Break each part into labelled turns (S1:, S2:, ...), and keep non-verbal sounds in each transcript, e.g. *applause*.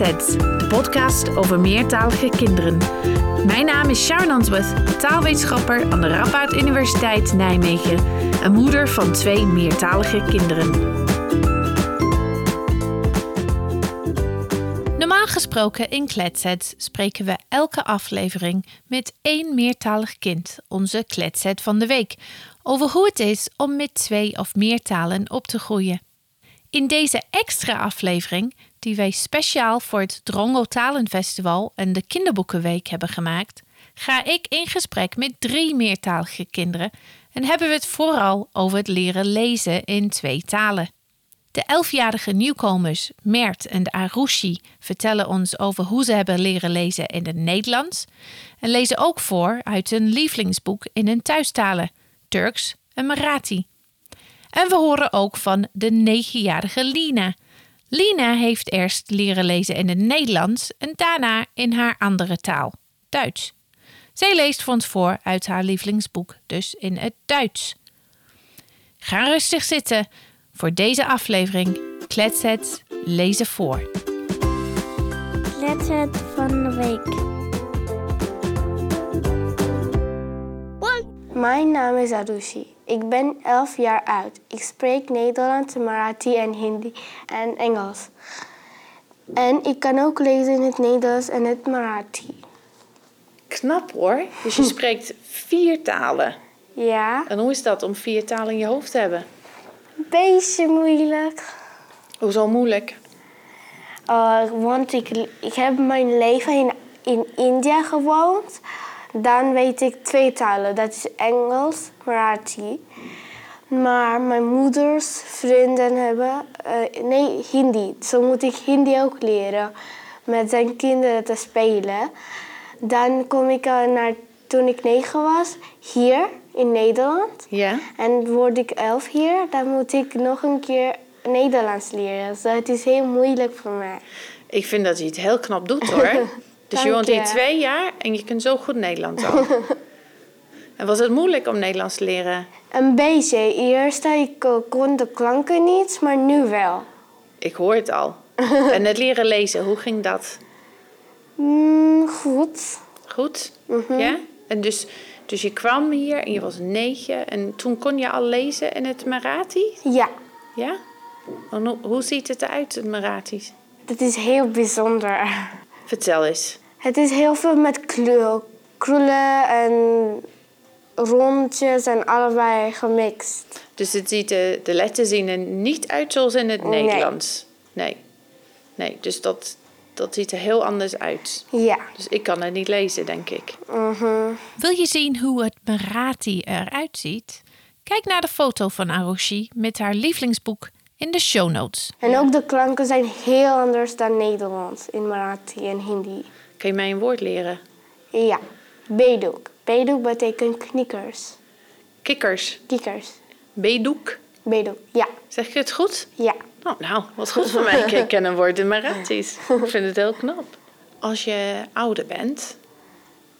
S1: De podcast over meertalige kinderen. Mijn naam is Sharon Answorth, taalwetenschapper aan de Radboud Universiteit Nijmegen en moeder van twee meertalige kinderen. Normaal gesproken in Kletsets spreken we elke aflevering met één meertalig kind, onze Kletset van de week, over hoe het is om met twee of meer talen op te groeien. In deze extra aflevering, die wij speciaal voor het Drongo Talenfestival en de Kinderboekenweek hebben gemaakt, ga ik in gesprek met drie meertalige kinderen en hebben we het vooral over het leren lezen in twee talen. De elfjarige nieuwkomers Mert en Arushi vertellen ons over hoe ze hebben leren lezen in het Nederlands en lezen ook voor uit hun lievelingsboek in hun thuistalen, Turks en Marathi. En we horen ook van de negenjarige Lina. Lina heeft eerst leren lezen in het Nederlands en daarna in haar andere taal, Duits. Zij leest voor ons voor uit haar lievelingsboek, dus in het Duits. Ga rustig zitten voor deze aflevering Kletsets lezen voor.
S2: Kletset van de week.
S3: Mijn naam is Arushi. Ik ben 11 jaar oud. Ik spreek Nederlands, Marathi en Hindi en Engels. En ik kan ook lezen in het Nederlands en het Marathi.
S1: Knap hoor. Dus je *laughs* spreekt vier talen.
S3: Ja,
S1: En hoe is dat om vier talen in je hoofd te hebben?
S3: beetje moeilijk.
S1: Hoezo moeilijk?
S3: Uh, want ik, ik heb mijn leven in, in India gewoond. Dan weet ik twee talen. Dat is Engels, Marathi. Maar mijn moeders vrienden hebben... eh, nee, Hindi. Zo moet ik Hindi ook leren. Met zijn kinderen te spelen. Dan kom ik naar... Toen ik negen was, hier in Nederland.
S1: Ja.
S3: En word ik elf hier, dan moet ik nog een keer Nederlands leren. Dus het is heel moeilijk voor mij.
S1: Ik vind dat je het heel knap doet hoor. *laughs* Dus je woont hier twee jaar en je kunt zo goed Nederlands al. *laughs* en was het moeilijk om Nederlands te leren?
S3: Een beetje. Eerst ik eh, kon de klanken niet, maar nu wel.
S1: Ik hoor het al. *laughs* en het leren lezen, hoe ging dat?
S3: Mm, goed.
S1: Goed?
S3: Mhm.
S1: Ja? En dus, dus je kwam hier en je was negen en toen kon je al lezen in het Marathi?
S3: Ja,
S1: Ja? En hoe, hoe ziet het eruit, het Marathi?
S3: dat is heel bijzonder.
S1: Vertel eens.
S3: Het is heel veel met kleur, krullen en rondjes en allebei gemixt.
S1: Dus het ziet de, de letters zien er niet uit zoals in het
S3: Nee.
S1: Nederlands. Nee. Nee, dus dat, dat ziet er heel anders uit.
S3: Ja.
S1: Dus ik kan het niet lezen, denk ik.
S3: Mhm.
S1: Wil je zien hoe het Marathi eruit ziet? Kijk naar de foto van Arushi met haar lievelingsboek in de show notes.
S3: En ook de klanken zijn heel anders dan Nederlands in Marathi en Hindi.
S1: Kun je mij een woord leren?
S3: Ja, beduk. Beduk betekent knikkers.
S1: Kikkers.
S3: Kikkers.
S1: Beduk.
S3: Beduk, ja.
S1: Zeg ik het goed?
S3: Ja.
S1: Oh, nou, wat goed voor mij. *laughs* Ik ken een woord in Marathi's. Ik vind het heel knap. Als je ouder bent,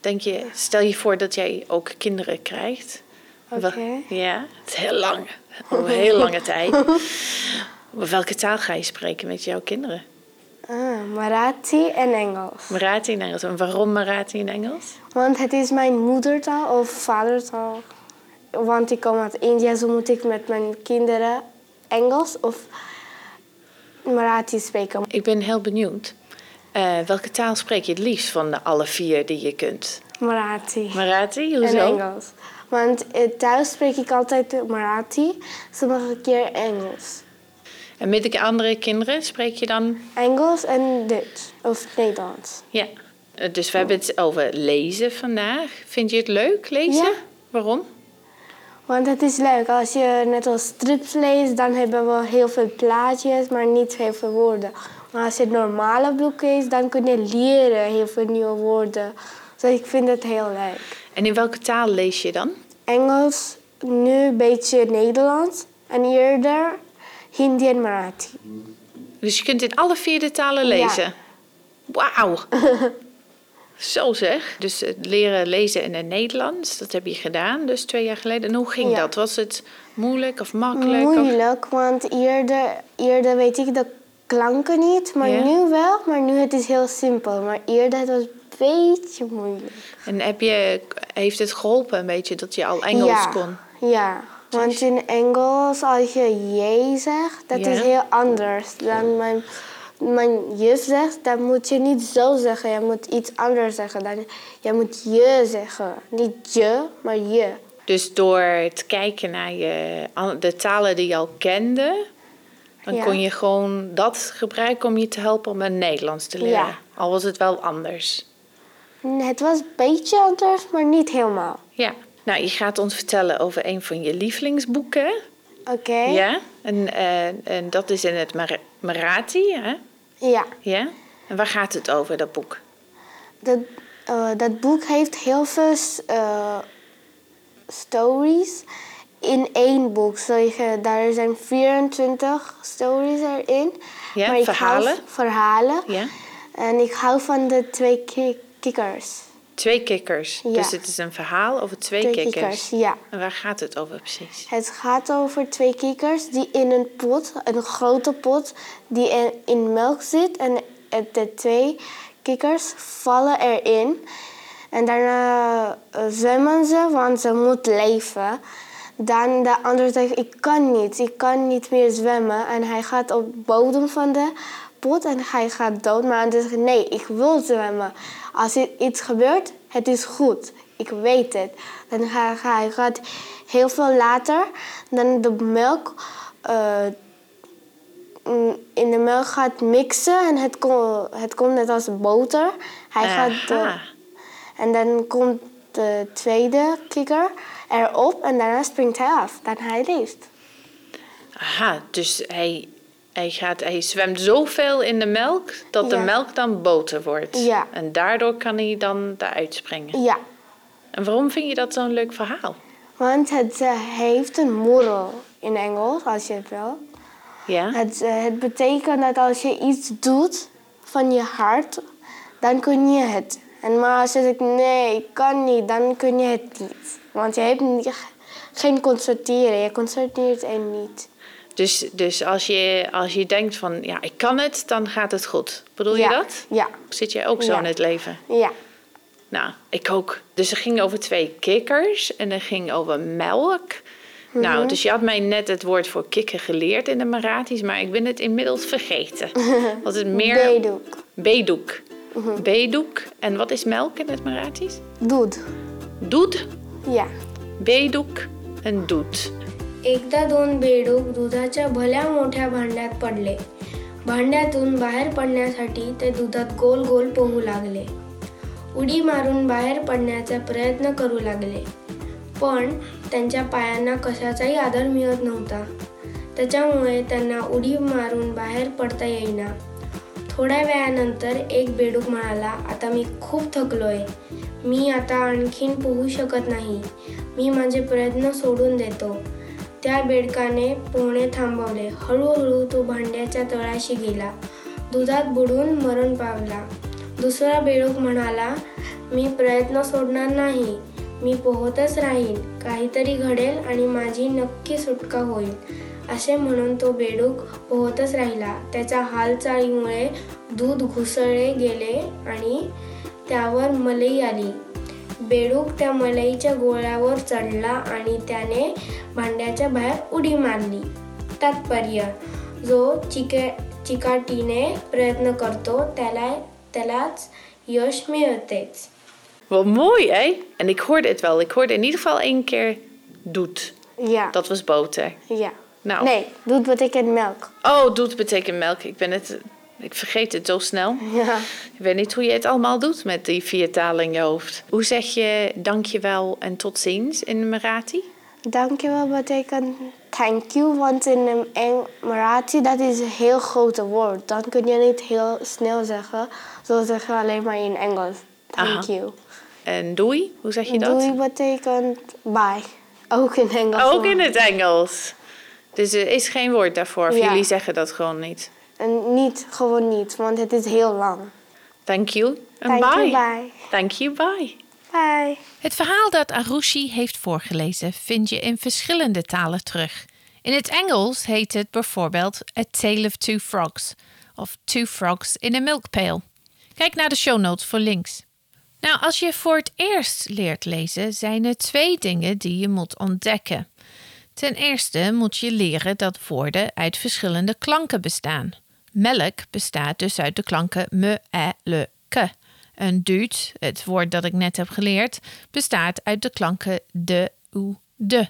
S1: denk je, stel je voor dat jij ook kinderen krijgt.
S3: Oké.
S1: Ja, het is heel lang. Over een heel lange *laughs* tijd. Welke taal ga je spreken met jouw kinderen?
S3: Ah, Marathi en Engels.
S1: Marathi en Engels. En waarom Marathi en Engels?
S3: Want het is mijn moedertaal of vadertaal. Want ik kom uit India, zo moet ik met mijn kinderen Engels of Marathi spreken.
S1: Ik ben heel benieuwd. Eh, welke taal spreek je het liefst van de alle vier die je kunt?
S3: Marathi.
S1: Marathi?
S3: En
S1: Hoezo?
S3: Engels. Want eh, thuis spreek ik altijd Marathi, sommige keer Engels.
S1: En met de andere kinderen spreek je dan
S3: Engels en Duits of Nederlands.
S1: Ja, eh, dus we hebben het over lezen vandaag. Vind je het leuk, lezen?
S3: Ja.
S1: Waarom?
S3: Want het is leuk. Als je net als strips leest, dan hebben we heel veel plaatjes, maar niet heel veel woorden. Maar als je het normale boek is, dan kun je leren heel veel nieuwe woorden. Dus ik vind het heel leuk.
S1: En in welke taal lees je dan?
S3: Engels, nu een beetje Nederlands. En eerder Hindi en Marathi.
S1: Dus je kunt in alle vier de talen lezen? Wauw! *laughs* Zo zeg. Dus het leren lezen in het Nederlands, dat heb je gedaan, dus twee jaar geleden. En hoe ging
S3: Ja.
S1: dat? Was het moeilijk of makkelijk? Of...
S3: Moeilijk, want eerder, eerder weet ik de klanken niet, maar
S1: Ja.
S3: nu wel. Maar nu het is heel simpel. Maar eerder het was een beetje moeilijk.
S1: En heb je, heeft het geholpen een beetje dat je al Engels
S3: ja.
S1: kon?
S3: Ja, want in Engels als je je zegt, dat is heel anders dan mijn, mijn juf zegt. Dan moet je niet zo zeggen, je moet iets anders zeggen. Dan, je moet je zeggen. Niet je, maar je.
S1: Dus door te kijken naar je, de talen die je al kende, dan
S3: Ja.
S1: kon je gewoon dat gebruiken om je te helpen om het Nederlands te leren.
S3: Ja.
S1: Al was het wel anders.
S3: Het was een beetje anders, maar niet helemaal.
S1: Ja. Nou, je gaat ons vertellen over een van je lievelingsboeken.
S3: Oké?
S1: Ja. En, eh, en dat is in het Mar- Marathi, hè?
S3: Ja.
S1: Ja. En waar gaat het over, dat boek?
S3: Dat, eh, dat boek heeft heel veel eh, stories in één boek. Zo daar zijn 24 stories erin.
S1: Ja,
S3: Maar ik
S1: verhalen?
S3: Hou, verhalen.
S1: Ja.
S3: En ik hou van de twee ki- kikkers.
S1: Twee kikkers.
S3: Ja.
S1: Dus het is een verhaal over twee,
S3: Twee
S1: kikkers.
S3: kikkers, ja.
S1: En waar gaat het over precies?
S3: Het gaat over twee kikkers die in een pot, een grote pot, die in, in melk zit. En de twee kikkers vallen erin. En daarna eh, zwemmen ze, want ze moeten leven. Dan de ander zegt, ik kan niet, ik kan niet meer zwemmen. En hij gaat op de bodem van de pot en hij gaat dood. Maar de ander zegt, nee, ik wil zwemmen. Als er iets gebeurt, het is goed. Ik weet het. Dan ga, ga- hij gaat heel veel later, dan de melk... eh, mm, in de melk gaat mixen en het, kom, het komt net als boter. Hij gaat
S1: Aha.
S3: en dan komt de tweede kikker erop en daarna springt hij af. Dan hij leeft.
S1: Aha, dus hij, hij, gaat, hij zwemt zoveel in de melk dat de melk dan boter wordt.
S3: Ja.
S1: En daardoor kan hij dan eruit springen.
S3: Ja,
S1: En waarom vind je dat zo'n leuk verhaal?
S3: want het eh, heeft een moral in Engels, als je het wil.
S1: Ja?
S3: Het, eh, het betekent dat als je iets doet van je hart, dan kun je het. En maar als je zegt nee, ik kan niet, dan kun je het niet. Want je hebt niet, geen concentreren, je concentreert er niet.
S1: Dus, dus als, je, als je denkt van, ja, ik kan het, dan gaat het goed. Bedoel je dat?
S3: Ja,
S1: Zit jij ook zo
S3: Ja.
S1: in het leven?
S3: ja,
S1: Nou, ik ook. Dus het ging over twee kikkers en het ging over melk.
S3: Mhm.
S1: Nou, dus je had mij net het woord voor kikker geleerd in de Marathis, maar ik ben het inmiddels vergeten. *laughs* Was het meer...
S3: Bedoek.
S1: Bedoek.
S3: Mhm.
S1: Bedoek. En wat is melk in het Marathis?
S3: Doed.
S1: Doed,
S3: Ja.
S1: bedoek en doet.
S3: एकदा दोन बेडूक दुधाच्या भल्या मोठ्या भांड्यात पडले. भांड्यातून बाहेर पडण्यासाठी ते दुधात गोल गोल पोहू लागले. उडी मारून बाहेर पडण्याचा प्रयत्न करू लागले. पण त्यांच्या पायांना कशाचाही आधार मिळत नव्हता. त्याच्यामुळे त्यांना उडी मारून बाहेर पडता येईना. थोड्या वेळानंतर एक बेडूक म्हणाला आता मी खूप थकलोय. मी आता आणखीन पोहू शकत नाही. मी माझे प्रयत्न सोडून देतो. त्या बेडकाने पोहणे थांबवले. हळूहळू तो भांड्याच्या तळाशी गेला. दुधात बुडून मरण पावला. दुसरा बेडूक म्हणाला मी प्रयत्न सोडणार नाही. मी पोहतच राहीन. काहीतरी घडेल आणि माझी नक्की सुटका होईल. असे म्हणून तो बेडूक पोहतच राहिला. त्याच्या हालचालीमुळे दूध घुसळले गेले आणि त्यावर मलई आली. बेडूक त्या मलईच्या गोळ्यावर चढला आणि त्याने भांड्याच्या बाहेर उडी मारली तात्पर्य जो चिके चिकाटीने प्रयत्न करतो त्याला त्यालाच यश मिळतेच
S1: Wat mooi, hè? En ik hoorde het wel. Ik hoorde in ieder geval één keer doet.
S3: Ja.
S1: Dat was boter.
S3: Ja.
S1: Nou.
S3: Nee, doet betekent melk.
S1: Oh, doet betekent melk. Ik ben het... ik vergeet het zo snel.
S3: Ja.
S1: Ik weet niet hoe je het allemaal doet met die vier talen in je hoofd. Hoe zeg je dankjewel en tot ziens in Marathi?
S3: Dankjewel betekent thank you, want in een Eng Marathi dat is een heel grote woord. Dan kun je niet heel snel zeggen, zo zeggen we alleen maar in Engels. Thank
S1: Aha.
S3: you.
S1: En doei, hoe zeg je dat?
S3: Doei betekent bye. Ook in Engels.
S1: Ook in het Engels. Dus er is geen woord daarvoor. Of
S3: Ja.
S1: jullie zeggen dat gewoon niet.
S3: En niet, gewoon niet, want het is heel lang.
S1: Thank you en
S3: Thank
S1: bye.
S3: you, bye.
S1: Thank you, bye.
S3: Bye.
S1: Het verhaal dat Arushi heeft voorgelezen vind je in verschillende talen terug. In het Engels heet het bijvoorbeeld A Tale of Two Frogs of Two Frogs in a Milk Pail. Kijk naar de show notes voor links. Nou, als je voor het eerst leert lezen, zijn er twee dingen die je moet ontdekken. Ten eerste moet je leren dat woorden uit verschillende klanken bestaan. Melk bestaat dus uit de klanken me, e, le, ke. Een duut, het woord dat ik net heb geleerd, bestaat uit de klanken de, u, de.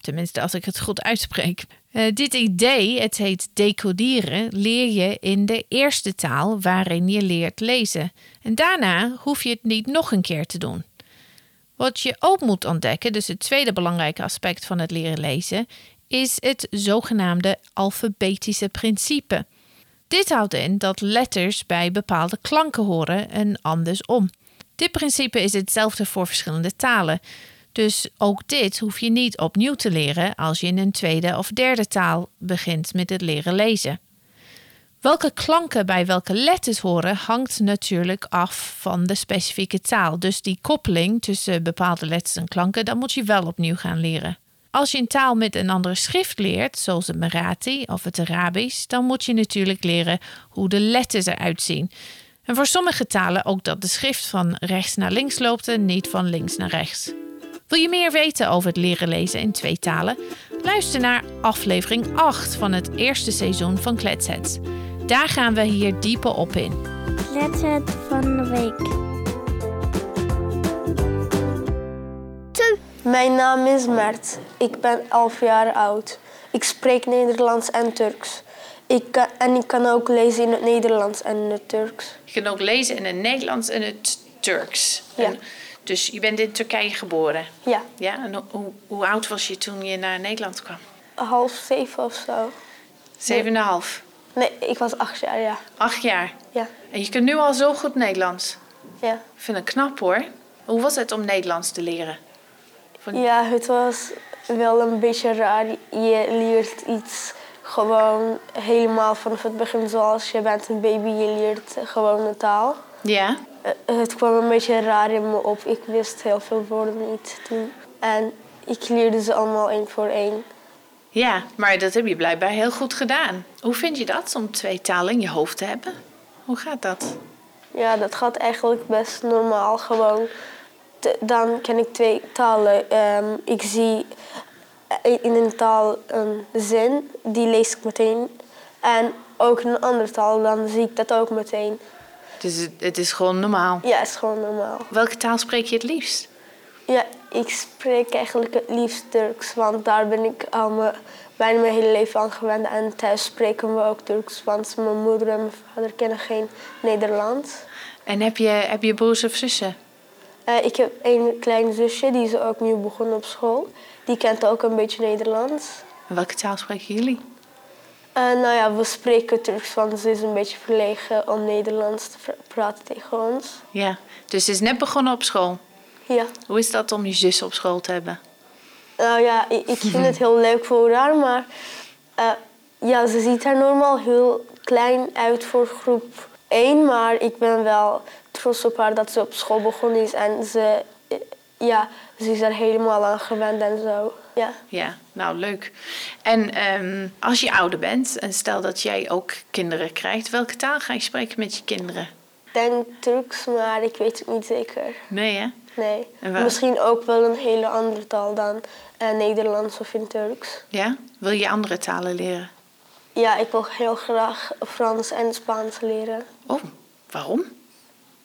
S1: Tenminste, als ik het goed uitspreek. Uh, dit idee, het heet decoderen, leer je in de eerste taal waarin je leert lezen. En daarna hoef je het niet nog een keer te doen. Wat je ook moet ontdekken, dus het tweede belangrijke aspect van het leren lezen, is het zogenaamde alfabetische principe. Dit houdt in dat letters bij bepaalde klanken horen en andersom. Dit principe is hetzelfde voor verschillende talen. Dus ook dit hoef je niet opnieuw te leren als je in een tweede of derde taal begint met het leren lezen. Welke klanken bij welke letters horen hangt natuurlijk af van de specifieke taal. Dus die koppeling tussen bepaalde letters en klanken, dat moet je wel opnieuw gaan leren. Als je een taal met een andere schrift leert, zoals het Marathi of het Arabisch, dan moet je natuurlijk leren hoe de letters eruit zien. En voor sommige talen ook dat de schrift van rechts naar links loopt en niet van links naar rechts. Wil je meer weten over het leren lezen in twee talen? Luister naar aflevering 8 van het eerste seizoen van Kletsets. Daar gaan we hier dieper op in.
S4: Kletsets van de week. Mijn naam is Mert. Ik ben 11 jaar oud. Ik spreek Nederlands en Turks. Ik en ik kan ook lezen in het Nederlands en in het Turks.
S1: Je kan ook lezen in het Nederlands en het Turks.
S4: Ja.
S1: dus je bent in Turkije geboren?
S4: Ja.
S1: Ja, en hoe, hoe oud was je toen je naar Nederland kwam?
S4: Half zeven of zo.
S1: Zeven en een half?
S4: Nee, ik was acht jaar, ja.
S1: Acht jaar?
S4: Ja.
S1: En je kunt nu al zo goed Nederlands?
S4: Ja.
S1: Ik vind het knap hoor. Hoe was het om Nederlands te leren?
S4: Ja, het was wel een beetje raar. Je leert iets gewoon helemaal vanaf het begin zoals je bent een baby. Je leert gewoon een taal.
S1: Ja.
S4: Eh, het kwam een beetje raar in me op. Ik wist heel veel woorden niet toen. En ik leerde ze allemaal één voor één.
S1: Ja, maar dat heb je blijkbaar heel goed gedaan. Hoe vind je dat om twee talen in je hoofd te hebben? Hoe gaat dat?
S4: Ja, dat gaat eigenlijk best normaal. Gewoon dan ken ik twee talen. Ehm, ik zie in een taal een zin, die lees ik meteen. En ook in een andere taal, dan zie ik dat ook meteen.
S1: Dus het, is gewoon normaal?
S4: Ja, het is gewoon normaal.
S1: Welke taal spreek je het liefst?
S4: Ja, ik spreek eigenlijk het liefst Turks, want daar ben ik al mijn, bijna mijn hele leven aan gewend. En thuis spreken we ook Turks, want mijn moeder en mijn vader kennen geen Nederlands.
S1: En heb je, heb je broers of zussen?
S4: Uh, ik heb een klein zusje, die is ook nu begonnen op school. Die kent ook een beetje Nederlands.
S1: En welke taal spreken jullie?
S4: Uh, nou ja, we spreken Turks, want ze is een beetje verlegen om Nederlands te praten tegen ons.
S1: Ja, dus ze is net begonnen op school?
S4: Ja.
S1: Hoe is dat om je zus op school te hebben?
S4: Nou ja, ik, ik vind het heel leuk voor haar, maar uh, ja, ze ziet er normaal heel klein uit voor groep 1, maar ik ben wel trots op haar dat ze op school begonnen is en ze, ja, ze is er helemaal aan gewend en zo. Ja,
S1: ja nou leuk. En um, als je ouder bent en stel dat jij ook kinderen krijgt, welke taal ga je spreken met je kinderen?
S4: Ik denk Turks, maar ik weet het niet zeker.
S1: Nee, hè?
S4: Nee. Misschien ook wel een hele andere taal dan uh, Nederlands of in Turks.
S1: Ja? Wil je andere talen leren?
S4: Ja, ik wil heel graag Frans en Spaans leren.
S1: Oh, waarom?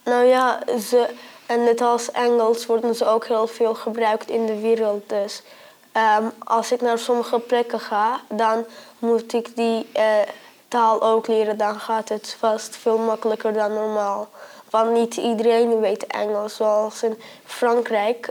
S4: Nou ja, ze, en net als Engels worden ze ook heel veel gebruikt in de wereld. Dus um, als ik naar sommige plekken ga, dan moet ik die uh, taal ook leren. Dan gaat het vast veel makkelijker dan normaal. Want niet iedereen weet Engels, zoals in Frankrijk.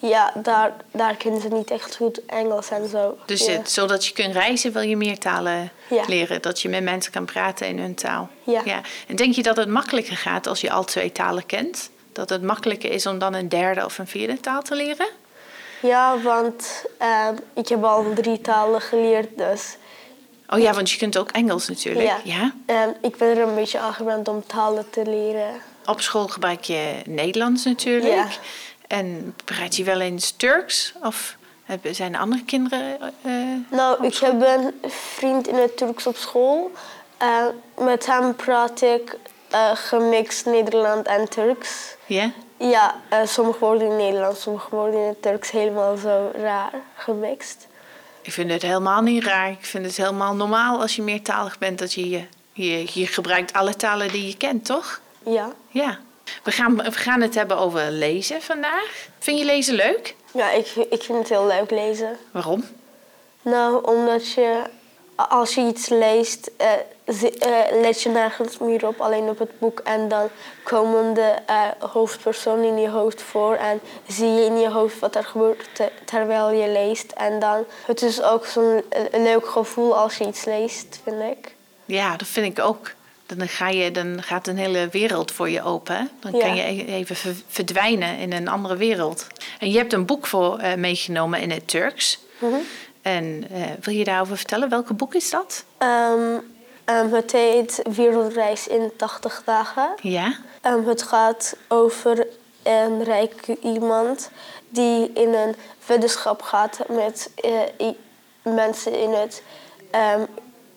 S4: Ja, daar, daar kennen ze niet echt goed Engels en zo.
S1: Dus
S4: ja.
S1: het, zodat je kunt reizen, wil je meer talen
S4: ja.
S1: leren. Dat je met mensen kan praten in hun taal.
S4: Ja.
S1: ja. En denk je dat het makkelijker gaat als je al twee talen kent? Dat het makkelijker is om dan een derde of een vierde taal te leren?
S4: Ja, want uh, ik heb al drie talen geleerd, dus...
S1: Oh ja, want je kunt ook Engels natuurlijk.
S4: Ja.
S1: ja?
S4: Uh, ik ben er een beetje aan gewend om talen te leren.
S1: Op school gebruik je Nederlands natuurlijk.
S4: Ja.
S1: En praat je wel eens Turks? Of Zijn er andere kinderen? eh,
S4: Nou, ik heb een vriend in het Turks op school. Eh, met hem praat ik eh, gemixt Nederland en Turks.
S1: ja?
S4: Ja, eh, sommige woorden in Nederlands, sommige woorden in het Turks helemaal zo raar gemixt.
S1: Ik vind het helemaal niet raar. Ik vind het helemaal normaal als je meertalig bent. Dat je, je, je, je gebruikt alle talen die je kent, toch?
S4: Ja.
S1: Ja. We gaan, we gaan het hebben over lezen vandaag. Vind je lezen leuk?
S4: Ja, ik, ik vind het heel leuk lezen.
S1: Waarom?
S4: Nou, omdat je als je iets leest, eh, eh, let je nergens meer op, alleen op het boek. En dan komen de eh, hoofdpersonen in je hoofd voor en zie je in je hoofd wat er gebeurt te- terwijl je leest. En dan, het is ook zo'n leuk gevoel als je iets leest, vind ik.
S1: Ja, dat vind ik ook. Dan, ga je, dan gaat een hele wereld voor je open. Dan
S4: Ja.
S1: kan je even ver- verdwijnen in een andere wereld. En je hebt een boek voor eh, meegenomen in het Turks. En eh, wil je daarover vertellen? Welke boek is dat?
S4: Ehm, ehm, het heet Wereldreis in 80 dagen.
S1: Ja.
S4: Ehm, het gaat over een rijke iemand die in een weddenschap gaat met eh, mensen in het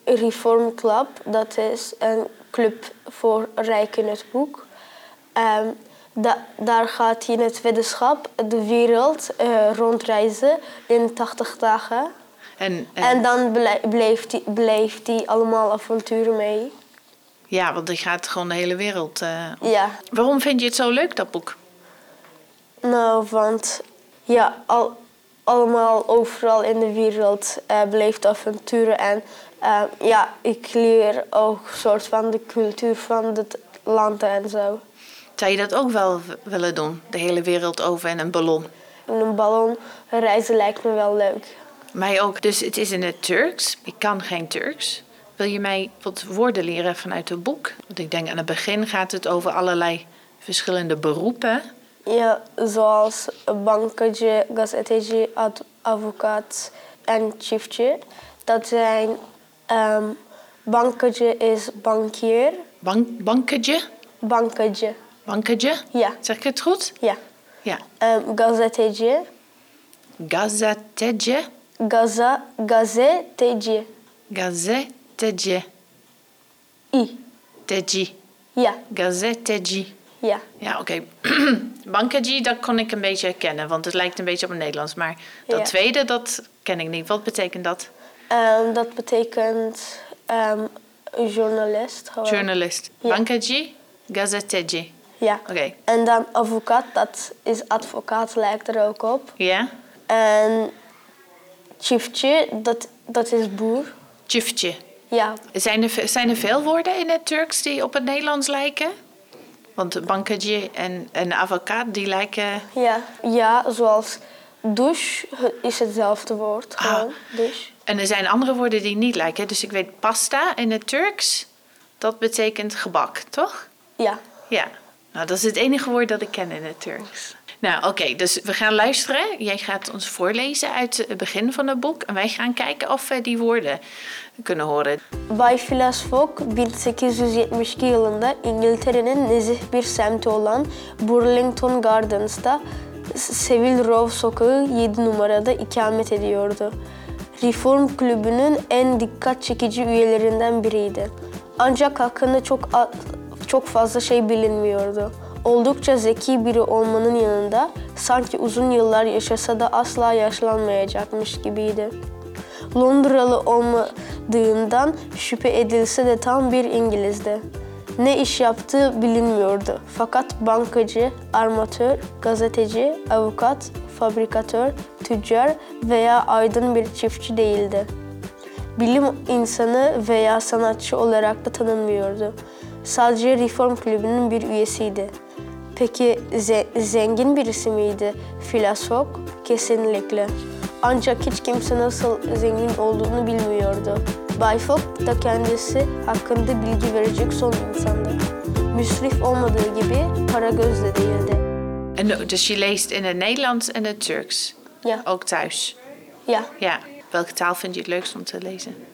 S4: Reform Club. Dat is een club voor rijken in het boek. Ehm, da- daar gaat hij in het weddenschap de wereld eh, rondreizen in 80 dagen.
S1: En, eh,
S4: En dan bleef hij, bleef hij allemaal avonturen mee.
S1: ja, want die gaat gewoon de hele wereld. eh.
S4: Ja.
S1: Waarom vind je het zo leuk, dat boek?
S4: Nou, want ja, al, allemaal overal in de wereld eh beleeft avonturen. En eh, ja, ik leer ook soort van de cultuur van het land en zo.
S1: Zou je dat ook wel willen doen? De hele wereld over in een ballon?
S4: In een ballon reizen lijkt me wel leuk.
S1: Mij ook. Dus het is in het Turks. Ik kan geen Turks. Wil je mij wat woorden leren vanuit het boek? Want ik denk aan het begin gaat het over allerlei verschillende beroepen.
S4: Ja, zoals bankacı, gazeteci, ad- advocaat en çiftçi. Dat zijn... ehm bankacı is bankier.
S1: Bank, banketje?
S4: Bankacı,
S1: Banketje?
S4: ja,
S1: Zeg ik het goed?
S4: ja.
S1: Ja.
S4: Ehm, gazeteci,
S1: Gazeteci.
S4: Gaza, gazeteci.
S1: Gazeteci.
S4: I.
S1: Teci.
S4: Ja,
S1: Gazeteci.
S4: ja.
S1: Ja, oké. *clears throat* Banketje, dat kon ik een beetje herkennen, want het lijkt een beetje op het Nederlands. Maar dat
S4: Ja.
S1: tweede, dat ken ik niet. Wat betekent dat?
S4: Ehm, dat betekent ehm, journalist. Gewoon.
S1: Journalist.
S4: Ja.
S1: Gazeteci.
S4: Ja.
S1: Oké.
S4: En dan advocaat, dat is advocaat, lijkt er ook op.
S1: Ja?
S4: En çiftçi, dat, dat is boer.
S1: Çiftçi.
S4: Ja,
S1: Zijn er, zijn er veel woorden in het Turks die op het Nederlands lijken? Want banketje en, en advocaat, die lijken...
S4: ja, ja, zoals douche is hetzelfde woord.
S1: Ah.
S4: Gewoon, douche.
S1: En er zijn andere woorden die niet lijken. Dus ik weet pasta in het Turks, dat betekent gebak, toch?
S4: Ja.
S1: Ja. Nou, dat is het enige woord dat ik ken in het Turks. Nou, oké, dus we gaan luisteren. Jij gaat ons voorlezen uit het begin van het boek. En wij gaan kijken of we die woorden kunnen horen.
S4: Bay Fogg 1872 yılında İngiltere'nin nezih bir semti olan Burlington Gardens'ta Seville Row Sokağı 7 numarada ikamet ediyordu. Reform Kulübü'nün en dikkat çekici üyelerinden biriydi. Ancak hakkında çok çok fazla şey bilinmiyordu. Oldukça zeki biri olmanın yanında sanki uzun yıllar yaşasa da asla yaşlanmayacakmış gibiydi. Londralı olmadığından şüphe edilse de tam bir İngilizdi. Ne iş yaptığı bilinmiyordu. Fakat bankacı, armatör, gazeteci, avukat, fabrikatör, tüccar veya aydın bir çiftçi değildi. Bilim insanı veya sanatçı olarak da tanınmıyordu. Sadece Reform Kulübü'nün bir üyesiydi. Peki ze- zengin birisi miydi Fogg? Kesinlikle. Ancak hiç kimse nasıl zengin olduğunu bilmiyordu. Bay Fogg da kendisi hakkında bilgi verecek son insandı. Müsrif olmadığı gibi para göz de değildi.
S1: En dus je leest in het Nederlands en het Turks.
S4: Ja,
S1: Ook thuis.
S4: ja.
S1: Ja. Welke taal vind je het leukst om te lezen?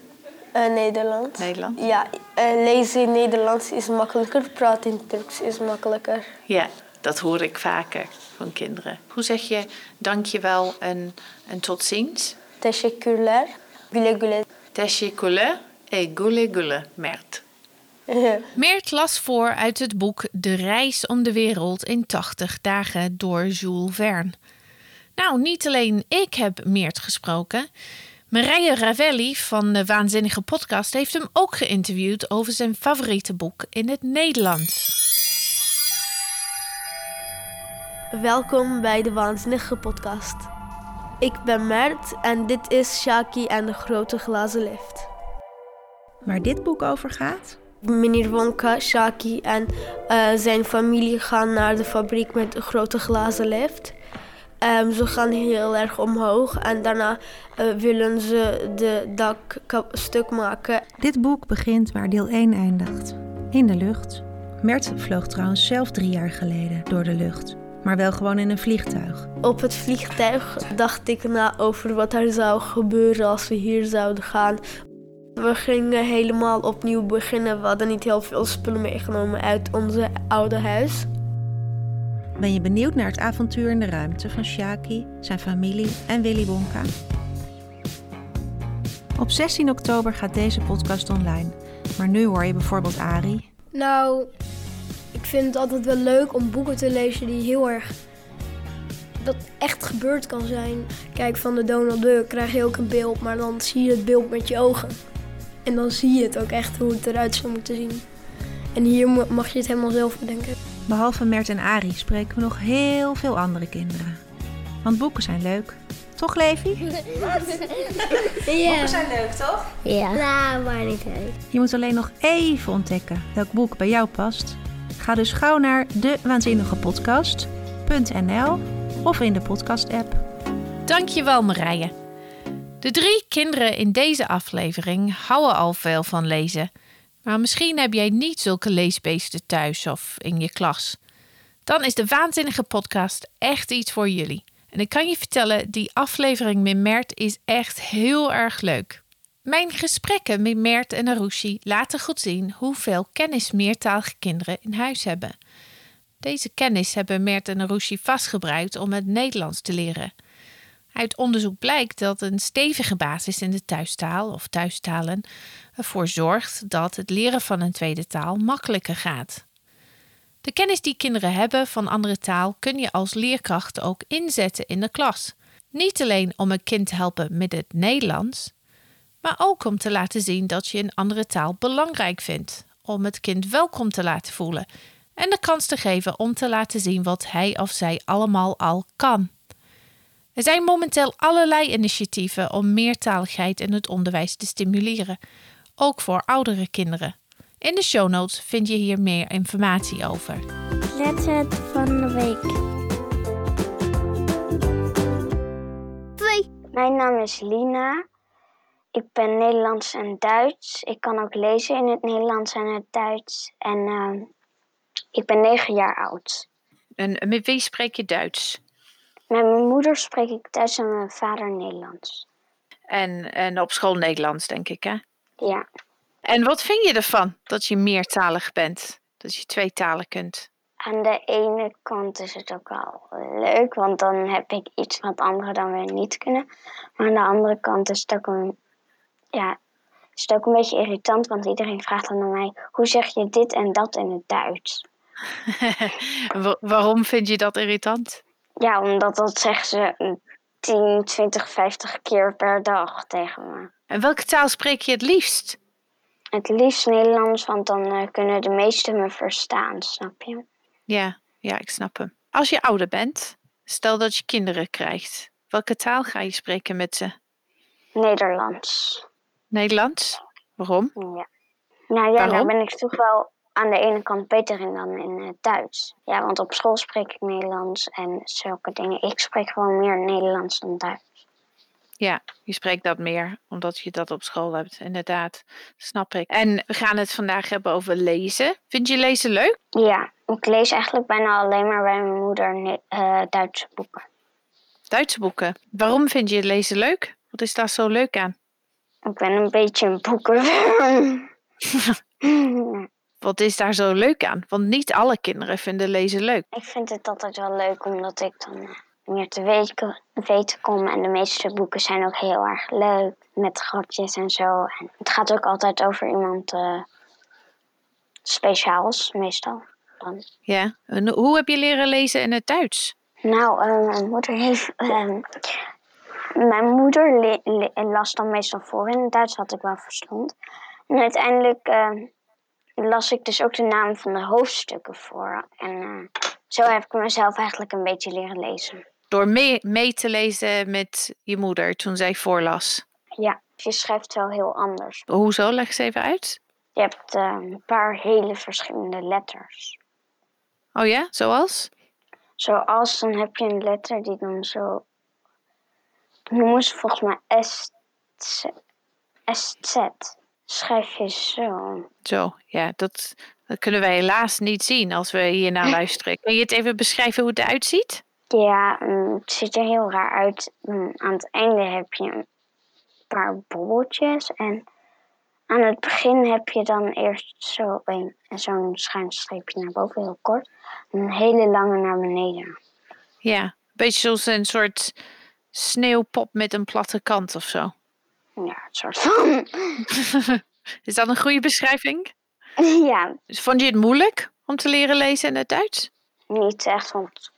S4: Eh, Nederland.
S1: Nederland?
S4: Ja, eh, lezen in Nederlands is makkelijker, praten in Turks is makkelijker.
S1: Ja, Dat hoor ik vaker van kinderen. Hoe zeg je dankjewel en, en tot ziens?
S4: Teşekkürler. Güle güle.
S1: Teşekkürler et gule gule, Mert. *laughs* Meert las voor uit het boek De reis om de wereld in 80 dagen door Jules Verne. Nou, niet alleen ik heb Meert gesproken. Marije Ravelli van de Waanzinnige Podcast heeft hem ook geïnterviewd over zijn favoriete boek in het Nederlands.
S3: Welkom bij de Waanzinnige Podcast. Ik ben Mert en dit is Shaki en de grote glazen lift.
S5: Waar dit boek over gaat?
S3: Meneer Wonka, Shaki en uh, zijn familie gaan naar de fabriek met een grote glazen lift. Um, ze gaan heel erg omhoog en daarna uh, willen ze de dak stuk maken.
S5: Dit boek begint waar deel 1 eindigt. In de lucht. Mert vloog trouwens zelf drie jaar geleden door de lucht. Maar wel gewoon in een vliegtuig.
S3: Op het vliegtuig dacht ik na over wat er zou gebeuren als we hier zouden gaan. We gingen helemaal opnieuw beginnen. We hadden niet heel veel spullen meegenomen uit onze oude huis.
S5: Ben je benieuwd naar het avontuur in de ruimte van Shaki, zijn familie en Willy Wonka? Op 16 oktober gaat deze podcast online. Maar nu hoor je bijvoorbeeld Ari.
S6: Nou, ik vind het altijd wel leuk om boeken te lezen die heel erg. dat echt gebeurd kan zijn. Kijk, van de Donald Duck krijg je ook een beeld, maar dan zie je het beeld met je ogen. En dan zie je het ook echt hoe het eruit zou moeten zien. En hier mag je het helemaal zelf bedenken.
S5: Behalve Mert en Ari spreken we nog heel veel andere kinderen. Want boeken zijn leuk. Toch, Levi? *laughs*
S6: Ja.
S5: Boeken zijn leuk, toch?
S6: Ja. Nou, maar niet leuk.
S5: Je moet alleen nog even ontdekken welk boek bij jou past. Ga dus gauw naar dewaanzinnigepodcast.nl of in de podcast-app.
S1: Dankjewel Marije. De drie kinderen in deze aflevering houden al veel van lezen. Maar misschien heb jij niet zulke leesbeesten thuis of in je klas. Dan is de Waanzinnige Podcast echt iets voor jullie. En ik kan je vertellen, die aflevering met Mert is echt heel erg leuk. Mijn gesprekken met Mert en Arushi laten goed zien hoeveel kennis meertalige kinderen in huis hebben. Deze kennis hebben Mert en Arushi vastgebruikt om het Nederlands te leren. Uit onderzoek blijkt dat een stevige basis in de thuistaal of thuistalen ervoor zorgt dat het leren van een tweede taal makkelijker gaat. De kennis die kinderen hebben van andere taal kun je als leerkracht ook inzetten in de klas. Niet alleen om een kind te helpen met het Nederlands, maar ook om te laten zien dat je een andere taal belangrijk vindt, om het kind welkom te laten voelen en de kans te geven om te laten zien wat hij of zij allemaal al kan. Er zijn momenteel allerlei initiatieven om meertaligheid in het onderwijs te stimuleren, ook voor oudere kinderen. In de show notes vind je hier meer informatie over.
S2: Kletset van de week.
S7: Twee. Mijn naam is Lina. Ik ben Nederlands en Duits. Ik kan ook lezen in het Nederlands en het Duits. En uh, ik ben negen jaar oud.
S1: En met wie spreek je Duits?
S7: Met mijn moeder spreek ik Duits en mijn vader Nederlands.
S1: En, en op school Nederlands, denk ik, hè?
S7: Ja.
S1: En wat vind je ervan dat je meertalig bent? Dat je twee talen kunt?
S7: Aan de ene kant is het ook wel leuk, want dan heb ik iets wat anderen dan weer niet kunnen. Maar aan de andere kant is het ook een, ja, is het ook een beetje irritant, want iedereen vraagt dan naar mij: hoe zeg je dit en dat in het Duits? *laughs*
S1: Waarom vind je dat irritant?
S7: Ja, omdat dat zeggen ze 10, 20, 50 keer per dag tegen me.
S1: En welke taal spreek je het liefst?
S7: Het liefst Nederlands, want dan uh, kunnen de meesten me verstaan, snap je?
S1: Ja, ja, ik snap hem. Als je ouder bent, stel dat je kinderen krijgt, welke taal ga je spreken met ze?
S7: Nederlands.
S1: Nederlands? Waarom?
S7: Ja. Nou ja, daar ben ik toch wel aan de ene kant beter in dan in het Duits. Ja, want op school spreek ik Nederlands en zulke dingen. Ik spreek gewoon meer Nederlands dan Duits.
S1: Ja, je spreekt dat meer omdat je dat op school hebt, inderdaad. Snap ik. En we gaan het vandaag hebben over lezen. Vind je lezen leuk?
S7: Ja, ik lees eigenlijk bijna alleen maar bij mijn moeder uh, Duitse boeken.
S1: Duitse boeken? Waarom vind je lezen leuk? Wat is daar zo leuk aan?
S7: Ik ben een beetje een boeken. *laughs* *laughs* *laughs*
S1: Wat is daar zo leuk aan? Want niet alle kinderen vinden lezen leuk.
S7: Ik vind het altijd wel leuk omdat ik dan eh, meer te weten, weten kom. En de meeste boeken zijn ook heel erg leuk. Met grapjes en zo. En het gaat ook altijd over iemand eh, speciaals, meestal. Dan.
S1: Ja. En hoe heb je leren lezen in het Duits?
S7: Nou, eh, mijn moeder heeft. ehm, mijn moeder las dan meestal voor in het Duits, had ik wel verstond. En uiteindelijk eh, las ik dus ook de naam van de hoofdstukken voor. En eh, zo heb ik mezelf eigenlijk een beetje leren lezen.
S1: Door mee, mee te lezen met je moeder toen zij voorlas.
S7: Ja, je schrijft wel heel anders.
S1: Hoezo? Leg eens even uit.
S7: Je hebt eh, een paar hele verschillende letters.
S1: Oh ja, zoals?
S7: Zoals dan heb je een letter die dan zo. noemen ze volgens mij SZ. Schrijf je zo.
S1: Zo, ja, dat, dat kunnen wij helaas niet zien als we hiernaar *laughs* luisteren. Kun je het even beschrijven hoe het eruit ziet?
S7: Ja, mm, het ziet er heel raar uit. Mm, Aan het einde heb je een paar bobbeltjes. En aan het begin heb je dan eerst zo een, zo'n schuin streepje naar boven, heel kort. En een hele lange naar beneden.
S1: Ja, een beetje zoals een soort sneeuwpop met een platte kant of zo.
S7: Ja, het soort van. *laughs*
S1: Is dat een goede beschrijving? *laughs*
S7: ja,
S1: Dus vond je het moeilijk om te leren lezen in het Duits?
S7: niet echt, want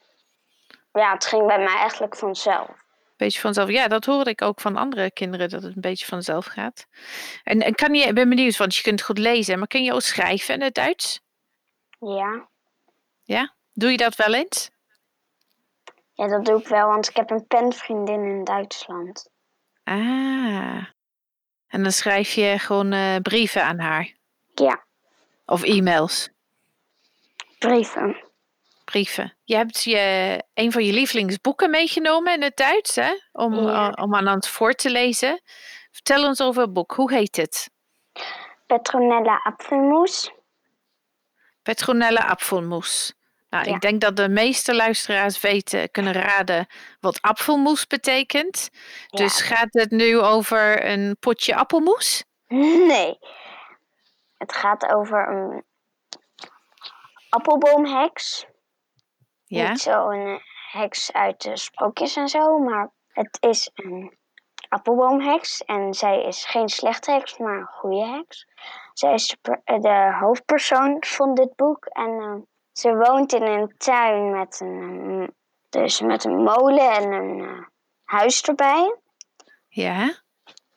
S7: ja, het ging bij mij eigenlijk vanzelf.
S1: beetje vanzelf. Ja, dat hoorde ik ook van andere kinderen, dat het een beetje vanzelf gaat. En, en kan je, ik ben benieuwd, want je kunt goed lezen, maar kun je ook schrijven in het Duits?
S7: Ja.
S1: Ja? Doe je dat wel eens?
S7: ja, dat doe ik wel, want ik heb een penvriendin in Duitsland.
S1: Ah. En dan schrijf je gewoon eh, brieven aan haar.
S7: Ja,
S1: Of e-mails.
S7: brieven.
S1: Brieven. Je hebt je, een van je lievelingsboeken meegenomen in het Duits, hè? Om,
S7: Ja.
S1: eh, om aan het voor te lezen. Vertel ons over het boek. Hoe heet het?
S7: Petronella apfelmoes.
S1: Petronella apfelmoes. Nou,
S7: Ja.
S1: ik denk dat de meeste luisteraars weten, kunnen raden wat apfelmoes betekent. Dus gaat het nu over een potje appelmoes? *laughs*
S7: Nee. Het gaat over een appelboomheks.
S1: Ja.
S7: Niet zo'n heks uit de sprookjes en zo, maar het is een appelboomheks. En zij is geen slechte heks, maar een goede heks. Zij is de, de hoofdpersoon van dit boek. En eh, ze woont in een tuin met een, dus met een molen en een eh, huis erbij.
S1: Ja.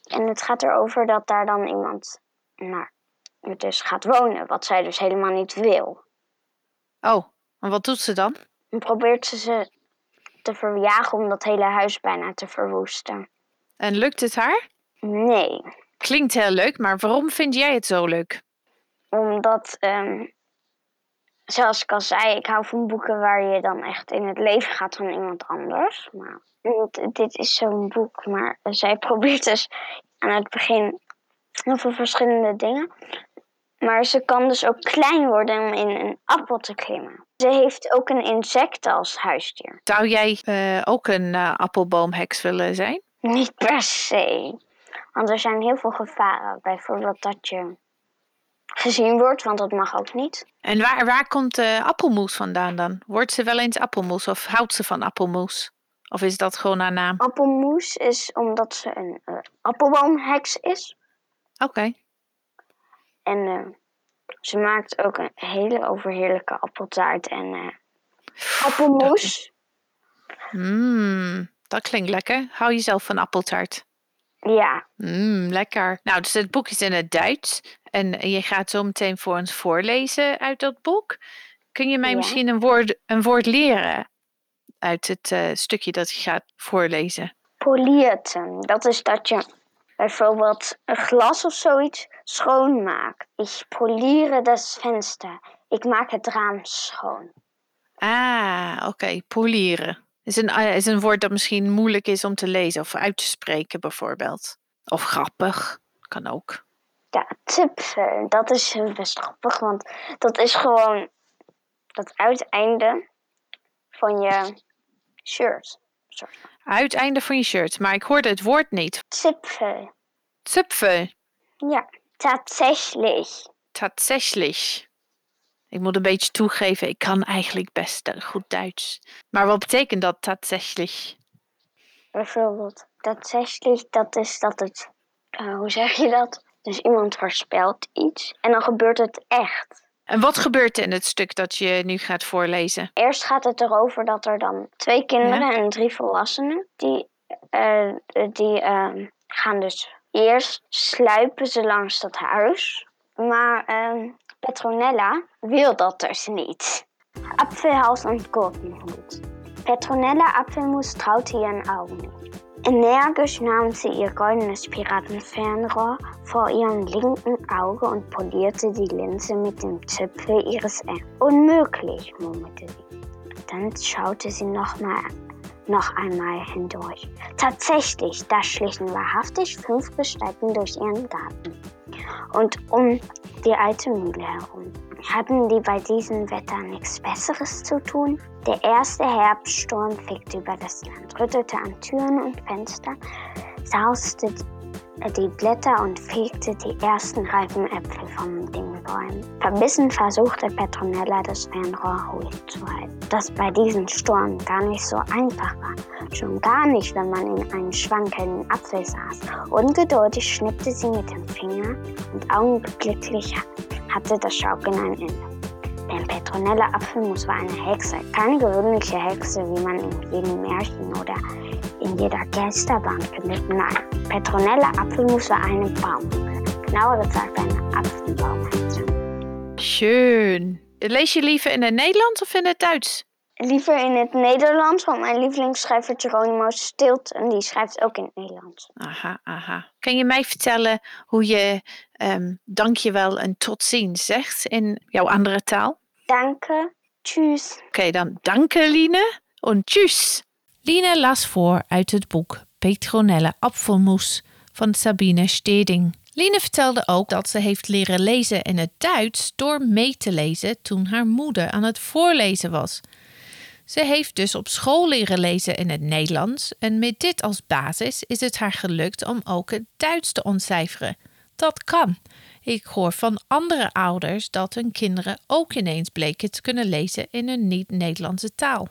S7: En het gaat erover dat daar dan iemand nou, dus gaat wonen, wat zij dus helemaal niet wil.
S1: Oh, en wat doet ze dan?
S7: Dan probeert ze ze te verjagen om dat hele huis bijna te verwoesten.
S1: En lukt het haar?
S7: Nee,
S1: Klinkt heel leuk, maar waarom vind jij het zo leuk?
S7: omdat, ehm, zoals ik al zei, ik hou van boeken waar je dan echt in het leven gaat van iemand anders. Maar dit- is zo'n boek, maar zij *laughs* probeert dus aan het begin heel veel verschillende dingen. Maar ze kan dus ook klein worden om in een appel te klimmen. Ze heeft ook een insect als huisdier.
S1: Zou jij eh, ook een eh, appelboomheks willen zijn?
S7: Niet per se. Want er zijn heel veel gevaren. Bijvoorbeeld dat je gezien wordt, want dat mag ook niet.
S1: En waar, waar komt de appelmoes vandaan dan? Wordt ze wel eens appelmoes of houdt ze van appelmoes? Of is dat gewoon haar naam?
S7: Appelmoes is omdat ze een eh, appelboomheks is.
S1: Oké.
S7: En eh, ze maakt ook een hele overheerlijke appeltaart en eh, appelmoes.
S1: Mmm, dat klinkt lekker. Hou je zelf van appeltaart?
S7: Ja,
S1: Mmm, lekker. Nou, dus het boek is in het Duits. En je gaat zo meteen voor ons voorlezen uit dat boek. Kun je mij
S7: Ja.
S1: misschien een woord, een woord leren uit het eh, stukje dat je gaat voorlezen?
S7: polieren. Dat is dat je bijvoorbeeld een glas of zoiets schoonmaakt. Ik poliere das venster. Ik maak het raam schoon.
S1: Ah, oké. Polieren. Is een, eh, is een woord dat misschien moeilijk is om te lezen of uit te spreken, bijvoorbeeld. Of grappig. Kan ook.
S7: Ja, tipsen, dat is best grappig, want dat is gewoon dat uiteinde van je shirt. Sorry.
S1: Uiteinde van je shirt, maar ik hoorde het woord niet.
S7: Zipfel.
S1: Zupfel.
S7: Ja, tatsächlich.
S1: Tatsächlich. Ik moet een beetje toegeven, ik kan eigenlijk best eh, goed Duits. Maar wat betekent dat tatsächlich?
S7: Bijvoorbeeld, tatsächlich, dat is dat het, uh, hoe zeg je dat? Dus iemand voorspelt iets en dan gebeurt het echt.
S1: En wat gebeurt er in het stuk dat je nu gaat voorlezen?
S7: Eerst gaat het erover dat er dan twee kinderen ja. en drie volwassenen, die, uh, die uh, gaan dus eerst sluipen ze langs dat huis. Maar ehm, Petronella dat dus niet. Apfelhaus und Gurkenhut. Petronella Apfelmus traute ihren Augen nicht. Energisch nahm sie ihr goldenes Piratenfernrohr vor ihrem linken Auge und polierte die Linse mit dem Zipfel ihres Ärmels. Unmöglich, murmelte sie. Dann schaute sie nochmal noch einmal hindurch. Tatsächlich, da schlichen wahrhaftig fünf Gestalten durch ihren Garten und um die alte Mühle herum. Hatten die bei diesem Wetter nichts Besseres zu tun? Der erste Herbststurm fegte über das Land, rüttelte an Türen und Fenstern, sauste die Blätter und fegte die ersten reifen Äpfel vom den Bäumen. Verbissen versuchte Petronella das Fernrohr ruhig zu halten, das bei diesem Sturm gar nicht so einfach war. Schon gar nicht, wenn man in einem schwankenden Apfel saß. Ungeduldig schnippte sie mit dem Finger und augenblicklich hatte das Schaukeln ein Ende. Denn Petronella Apfelmus war eine Hexe, keine gewöhnliche Hexe, wie man in jedem Märchen oder in jeder Geisterbahn findet. Nein, Petronella Apfelmus war eine Baum. Genauer gesagt eine Apfelbaumhexe.
S1: Schön. Lees je liever in het Nederlands of in het Duits?
S7: Liever in het Nederlands, want mijn lievelingsschrijver Geronimo Stilt en die schrijft ook in het Nederlands.
S1: Aha, aha. Kan je mij vertellen hoe je um, dankjewel en tot ziens zegt in jouw andere taal?
S7: Danke, tschüss.
S1: Oké, okay, dan danke Line en tschüss. Line las voor uit het boek Petronelle Apfelmoes van Sabine Steding. Line vertelde ook dat ze heeft leren lezen in het Duits door mee te lezen toen haar moeder aan het voorlezen was. Ze heeft dus op school leren lezen in het Nederlands en met dit als basis is het haar gelukt om ook het Duits te ontcijferen. Dat kan. Ik hoor van andere ouders dat hun kinderen ook ineens bleken te kunnen lezen in een niet-Nederlandse taal.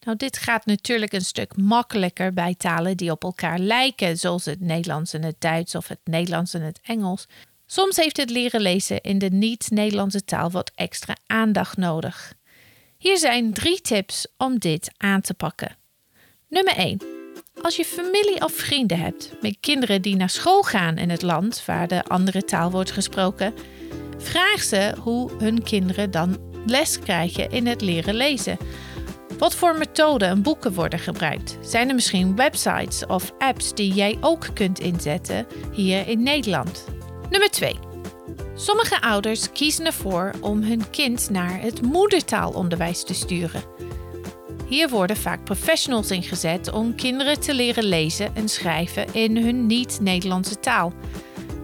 S1: Nou, dit gaat natuurlijk een stuk makkelijker bij talen die op elkaar lijken, zoals het Nederlands en het Duits of het Nederlands en het Engels. Soms heeft het leren lezen in de niet-Nederlandse taal wat extra aandacht nodig. Hier zijn drie tips om dit aan te pakken. Nummer 1. Als je familie of vrienden hebt met kinderen die naar school gaan in het land waar de andere taal wordt gesproken, vraag ze hoe hun kinderen dan les krijgen in het leren lezen. Wat voor methoden en boeken worden gebruikt? Zijn er misschien websites of apps die jij ook kunt inzetten hier in Nederland? Nummer 2. Sommige ouders kiezen ervoor om hun kind naar het moedertaalonderwijs te sturen. Hier worden vaak professionals ingezet om kinderen te leren lezen en schrijven in hun niet-Nederlandse taal.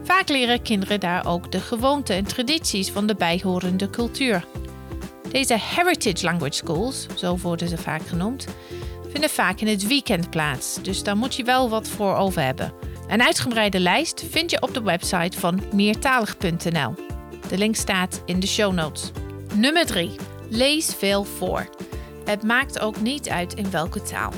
S1: Vaak leren kinderen daar ook de gewoonten en tradities van de bijhorende cultuur. Deze heritage language schools, zo worden ze vaak genoemd, vinden vaak in het weekend plaats, dus daar moet je wel wat voor over hebben. Een uitgebreide lijst vind je op de website van meertalig.nl. De link staat in de show notes. Nummer 3. Lees veel voor. Het maakt ook niet uit in welke taal.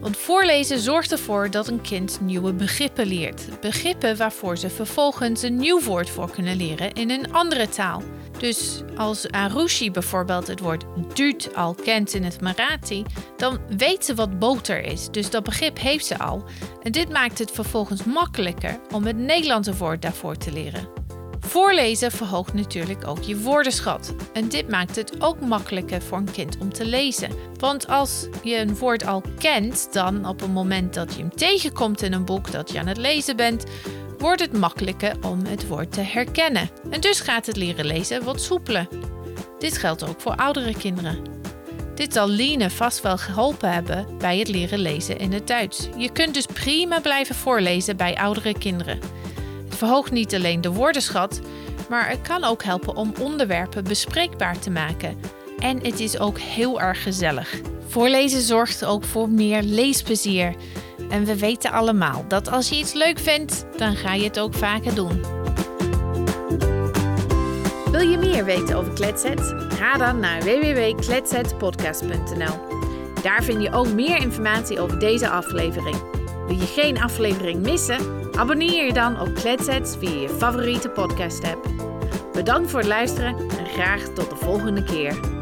S1: Want voorlezen zorgt ervoor dat een kind nieuwe begrippen leert. Begrippen waarvoor ze vervolgens een nieuw woord voor kunnen leren in een andere taal. Dus als Arushi bijvoorbeeld het woord duut al kent in het Marathi, dan weet ze wat boter is. Dus dat begrip heeft ze al. En dit maakt het vervolgens makkelijker om het Nederlandse woord daarvoor te leren. Voorlezen verhoogt natuurlijk ook je woordenschat. En dit maakt het ook makkelijker voor een kind om te lezen. Want als je een woord al kent, dan op het moment dat je hem tegenkomt in een boek dat je aan het lezen bent, wordt het makkelijker om het woord te herkennen. En dus gaat het leren lezen wat soepeler. Dit geldt ook voor oudere kinderen. Dit zal Line vast wel geholpen hebben bij het leren lezen in het Duits. Je kunt dus prima blijven voorlezen bij oudere kinderen. Verhoogt niet alleen de woordenschat, maar het kan ook helpen om onderwerpen bespreekbaar te maken. En het is ook heel erg gezellig. Voorlezen zorgt ook voor meer leesplezier. En we weten allemaal dat als je iets leuk vindt, dan ga je het ook vaker doen. Wil je meer weten over Kletset? Ga dan naar www.kletsetpodcast.nl. Daar vind je ook meer informatie over deze aflevering. Wil je geen aflevering missen? Abonneer je dan op Kletsets via je favoriete podcast app. Bedankt voor het luisteren en graag tot de volgende keer.